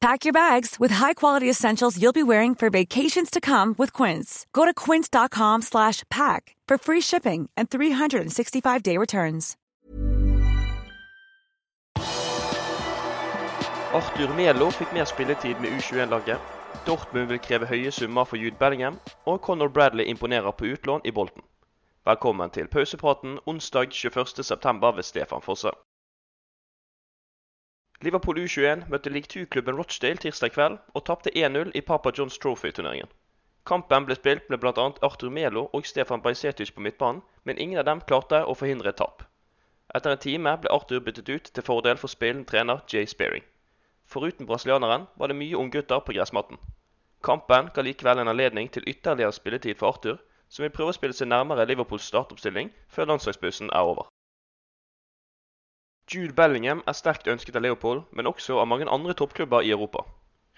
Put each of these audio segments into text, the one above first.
Pack your bags with high-quality essentials you'll be wearing for vacations to come with Quince. Go to quince.com slash pack for free shipping and 365-day returns. Arthur Melo fikk mer spilletid med U21-laget. Dortmund vil kreve høye summer for Jude Bellingham, og Conor Bradley imponerer på utlån i Bolten. Velkommen til pausepraten onsdag 21.9. ved Stefan Fosse. Liverpool U21 møtte League 2-klubben Rochdale tirsdag kveld og tapte 1-0 i Papa Johns Trophy-turneringen. Kampen ble spilt med bl.a. Arthur Melo og Stefan Bajsetic på midtbanen, men ingen av dem klarte å forhindre et tap. Etter en time ble Arthur byttet ut til fordel for spillende trener Jay Spearing. Foruten brasilianeren var det mye unggutter på gressmatten. Kampen ga likevel en anledning til ytterligere spilletid for Arthur, som vil prøve å spille seg nærmere Liverpools startoppstilling før landslagsbussen er over. Jude Bellingham er sterkt ønsket av Leopold, men også av mange andre toppklubber i Europa.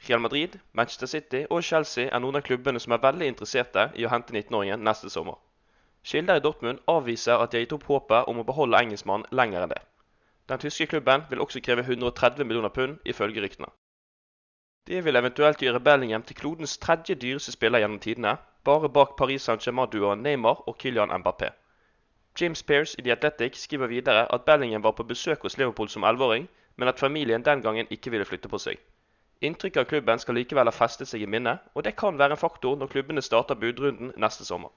Real Madrid, Manchester City og Chelsea er noen av klubbene som er veldig interesserte i å hente 19-åringen neste sommer. Kilder i Dortmund avviser at de har gitt opp håpet om å beholde engelskmannen lenger enn det. Den tyske klubben vil også kreve 130 millioner pund, ifølge ryktene. Det vil eventuelt gjøre Bellingham til klodens tredje dyreste spiller gjennom tidene, bare bak Paris Saint-Germain-duoen Neymar og Kylian Mbappé. James Pearce i The Athletic skriver videre at Bellingham var på besøk hos Liverpool som 11-åring, men at familien den gangen ikke ville flytte på seg. Inntrykket av klubben skal likevel ha festet seg i minnet, og det kan være en faktor når klubbene starter budrunden neste sommer.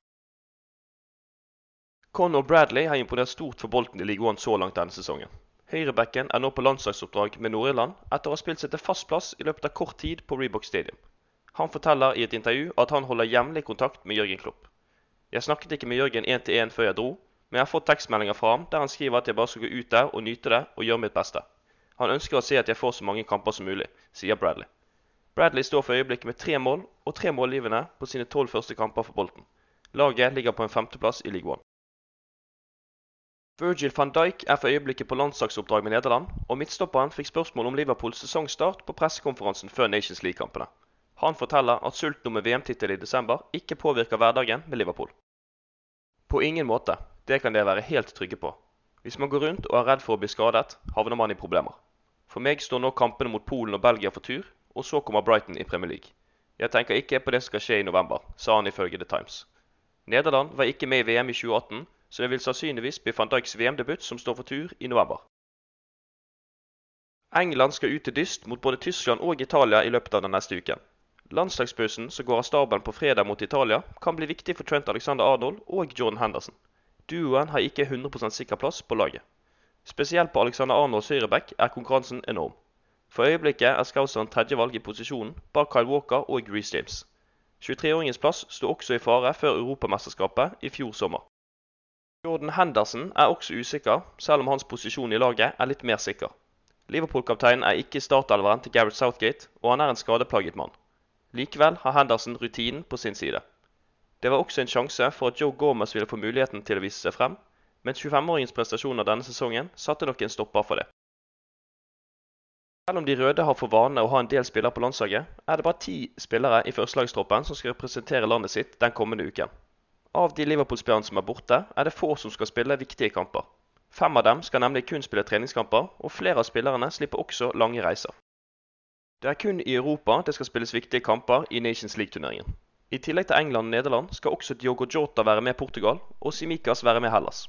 Conor Bradley har imponert stort for Bolten i Ligue 1 så langt denne sesongen. Høyrebacken er nå på landslagsoppdrag med Nord-Irland etter å ha spilt seg til fast plass i løpet av kort tid på Reebok Stadium. Han forteller i et intervju at han holder jevnlig kontakt med Jørgen Klopp. Jeg snakket ikke med Jørgen én til én før jeg dro, men jeg har fått tekstmeldinger fra ham der han skriver at jeg bare skal gå ut der og nyte det og gjøre mitt beste. Han ønsker å se at jeg får så mange kamper som mulig, sier Bradley. Bradley står for øyeblikket med tre mål og tre målgivende på sine tolv første kamper for Bolten. Laget ligger på en femteplass i League One. Virgil van Dijk er for øyeblikket på landslagsoppdrag med Nederland, og midtstopperen fikk spørsmål om Liverpools sesongstart på pressekonferansen før Nations League-kampene. Han forteller at sulten om en VM-tittel i desember ikke påvirker hverdagen med Liverpool. På ingen måte. Det kan dere være helt trygge på. Hvis man går rundt og er redd for å bli skadet, havner man i problemer. For meg står nå kampene mot Polen og Belgia for tur, og så kommer Brighton i Premier League. Jeg tenker ikke på det som skal skje i november, sa han ifølge The Times. Nederland var ikke med i VM i 2018, så det vil sannsynligvis bli van Dijks VM-debut som står for tur i november. England skal ut til dyst mot både Tyskland og Italia i løpet av den neste uken. Landslagspausen som går av stabelen på fredag mot Italia, kan bli viktig for Trent Alexander Arnold og Jordan Henderson. Duoen har ikke 100% sikker plass på laget. Spesielt på Alexander Arnolds høyreback er konkurransen enorm. For øyeblikket er Scouseren tredjevalg i posisjonen bak Kyle Walker og Grease James. 23-åringens plass sto også i fare før Europamesterskapet i fjor sommer. Jordan Henderson er også usikker, selv om hans posisjon i laget er litt mer sikker. Liverpool-kapteinen er ikke startelveren til Gareth Southgate, og han er en skadeplaget mann. Likevel har Henderson rutinen på sin side. Det var også en sjanse for at Joe Gomez ville få muligheten til å vise seg frem, men 25-åringens prestasjoner denne sesongen satte nok en stopper for det. Selv om de røde har for vane å ha en del spillere på landslaget, er det bare ti spillere i førstelagstroppen som skal representere landet sitt den kommende uken. Av de Liverpool-spillerne som er borte, er det få som skal spille viktige kamper. Fem av dem skal nemlig kun spille treningskamper, og flere av spillerne slipper også lange reiser. Det er kun i Europa det skal spilles viktige kamper i Nations League-turneringen. I tillegg til England og Nederland skal også Diogo Jota være med Portugal, og Simicas være med Hellas.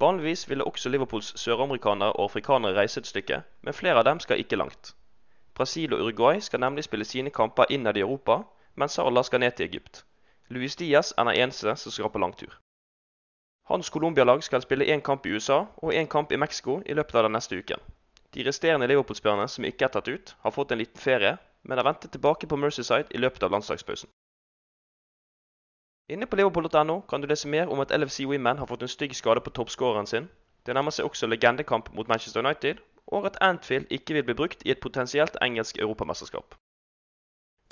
Vanligvis ville også Liverpools søramerikanere og afrikanere reise et stykke, men flere av dem skal ikke langt. Brasil og Uruguay skal nemlig spille sine kamper innad i Europa, mens Salah skal ned til Egypt. Luis Diaz er den eneste som skal på langtur. Hans Colombia-lag skal spille én kamp i USA og én kamp i Mexico i løpet av den neste uken. De resterende Liverpool-spillerne som ikke er tatt ut, har fått en liten ferie, men er ventet tilbake på Mercyside i løpet av landslagspausen. Inne på liverpool.no kan du lese mer om at LFC Women har fått en stygg skade på toppskåreren sin. Det nærmer seg også legendekamp mot Manchester United, og at Anfield ikke vil bli brukt i et potensielt engelsk europamesterskap.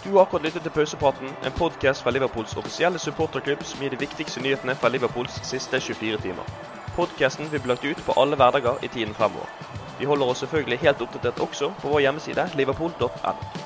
Du har akkurat lyttet til Pausepraten, en podkast fra Liverpools offisielle supporterklubb som gir de viktigste nyhetene fra Liverpools siste 24 timer. Podkasten vil bli lagt ut på alle hverdager i tiden fremover. Vi holder oss selvfølgelig helt oppdatert også på vår hjemmeside liverpool.no.